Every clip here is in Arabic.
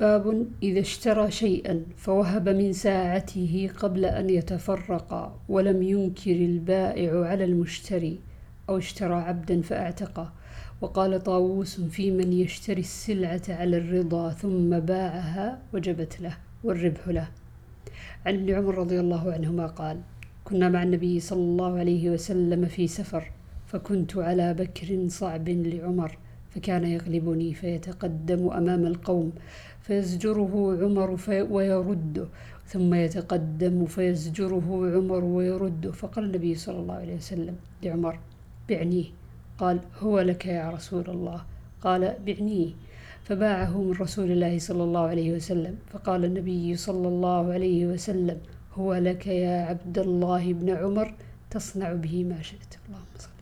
باب إذا اشترى شيئا فوهب من ساعته قبل أن يتفرقا ولم ينكر البائع على المشتري أو اشترى عبدا فأعتقه. وقال طاووس في من يشتري السلعة على الرضا ثم باعها وجبت له والربح له. عن ابن عمر رضي الله عنهما قال كنا مع النبي صلى الله عليه وسلم في سفر فكنت على بكر صعب لعمر فكان يغلبني فيتقدم أمام القوم فيزجره عمر في ويرده ثم يتقدم فيزجره عمر ويرده فقال النبي صلى الله عليه وسلم لعمر بعنيه قال هو لك يا رسول الله. قال بعنيه فباعه من رسول الله صلى الله عليه وسلم. فقال النبي صلى الله عليه وسلم هو لك يا عبد الله بن عمر تصنع به ما شئت. اللهم صل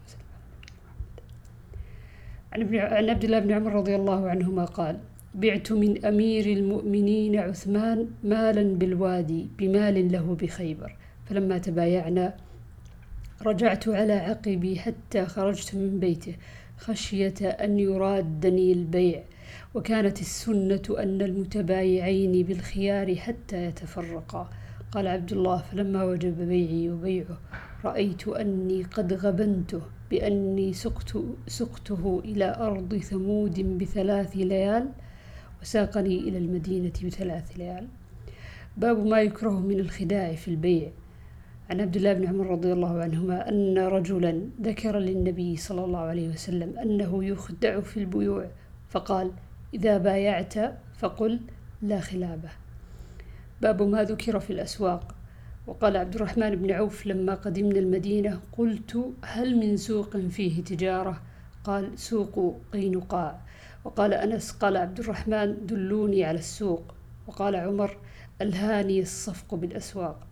عن عبد الله بن عمر رضي الله عنهما قال بعت من أمير المؤمنين عثمان مالا بالوادي بمال له بخيبر فلما تبايعنا رجعت على عقبي حتى خرجت من بيته خشية أن يرادني البيع وكانت السنة أن المتبايعين بالخيار حتى يتفرقا. قال عبد الله فلما وجب بيعي وبيعه رأيت أني قد غبنته بأني سقت سقته إلى أرض ثمود بثلاث ليال وساقني إلى المدينة بثلاث ليال. باب ما يكره من الخداع في البيع. عن عبد الله بن عمر رضي الله عنهما أن رجلا ذكر للنبي صلى الله عليه وسلم أنه يخدع في البيوع فقال إذا بايعت فقل لا خلابة. باب ما ذكر في الأسواق. وقال عبد الرحمن بن عوف لما قدمنا المدينة قلت هل من سوق فيه تجارة؟ قال سوق قينقاع. وقال أنس قال عبد الرحمن دلوني على السوق. وقال عمر ألهاني الصفق بالأسواق.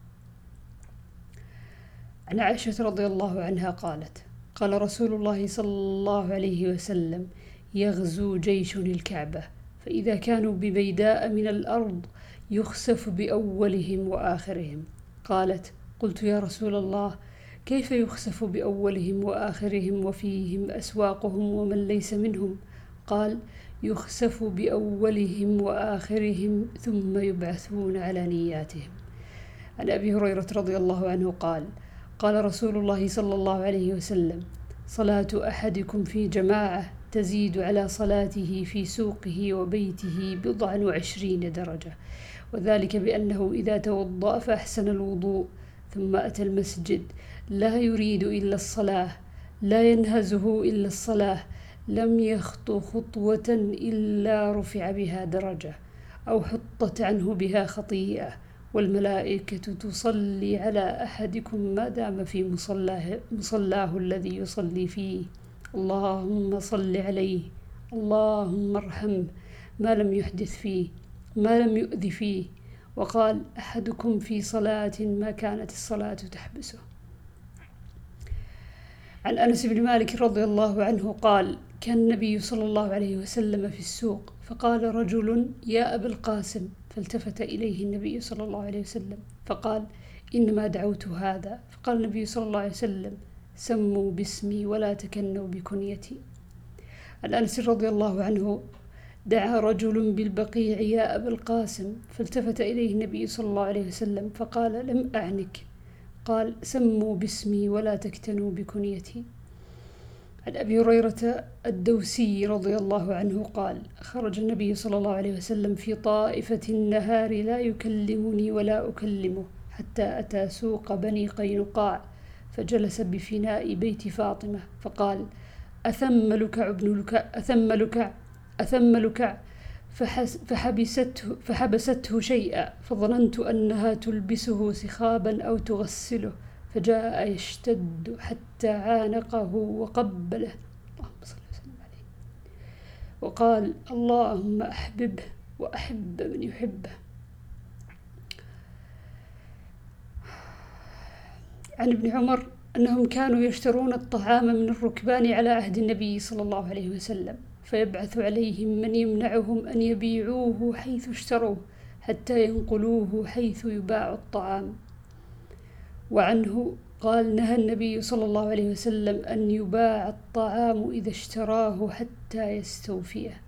عن عائشة رضي الله عنها قالت قال رسول الله صلى الله عليه وسلم يغزو جيش الكعبة فإذا كانوا ببيداء من الأرض يخسف بأولهم وآخرهم. قالت قلت يا رسول الله كيف يخسف بأولهم وآخرهم وفيهم أسواقهم ومن ليس منهم قال يخسف بأولهم وآخرهم ثم يبعثون على نياتهم. عن أبي هريرة رضي الله عنه قال قال رسول الله صلى الله عليه وسلم صلاة أحدكم في جماعة تزيد على صلاته في سوقه وبيته بضع وعشرين درجة. وذلك بأنه إذا توضأ فأحسن الوضوء ثم أتى المسجد. لا يريد إلا الصلاة لا ينهزه إلا الصلاة لم يخطو خطوة إلا رفع بها درجة أو حطت عنه بها خطيئة. والملائكة تصلي على أحدكم ما دام في مصلاه, مصلاه الذي يصلي فيه. اللهم صل عليه اللهم ارحمه ما لم يحدث فيه. ما لم يؤذ فيه. وقال أحدكم في صلاة ما كانت الصلاة تحبسه. عن أنس بن مالك رضي الله عنه قال كان النبي صلى الله عليه وسلم في السوق فقال رجل يا أبا القاسم فالتفت إليه النبي صلى الله عليه وسلم فقال إنما دعوت هذا. فقال النبي صلى الله عليه وسلم سموا باسمي ولا تكنوا بكنيتي. عن أنس رضي الله عنه دعا رجل بالبقيع يا أبا القاسم فالتفت إليه النبي صلى الله عليه وسلم فقال لم أعنك. قال سموا باسمي ولا تكتنوا بكنيتي. عن أبي هريرة الدوسي رضي الله عنه قال خرج النبي صلى الله عليه وسلم في طائفة النهار لا يكلمني ولا أكلمه حتى أتى سوق بني قينقاع فجلس بفناء بيت فاطمة فقال أثم لكع ابن لكع أثم لكع أثم لكع فحبسته, فحبسته شيئا فظننت أنها تلبسه سخابا أو تغسله فجاء يشتد حتى عانقه وقبله. اللهم صل وسلم عليه. وقال اللهم أحببه وأحب من يحبه. عن ابن عمر أنهم كانوا يشترون الطعام من الركبان على عهد النبي صلى الله عليه وسلم. فيبعث عليهم من يمنعهم أن يبيعوه حيث اشتروه حتى ينقلوه حيث يباع الطعام. وعنه قال نهى النبي صلى الله عليه وسلم أن يباع الطعام إذا اشتراه حتى يستوفيه.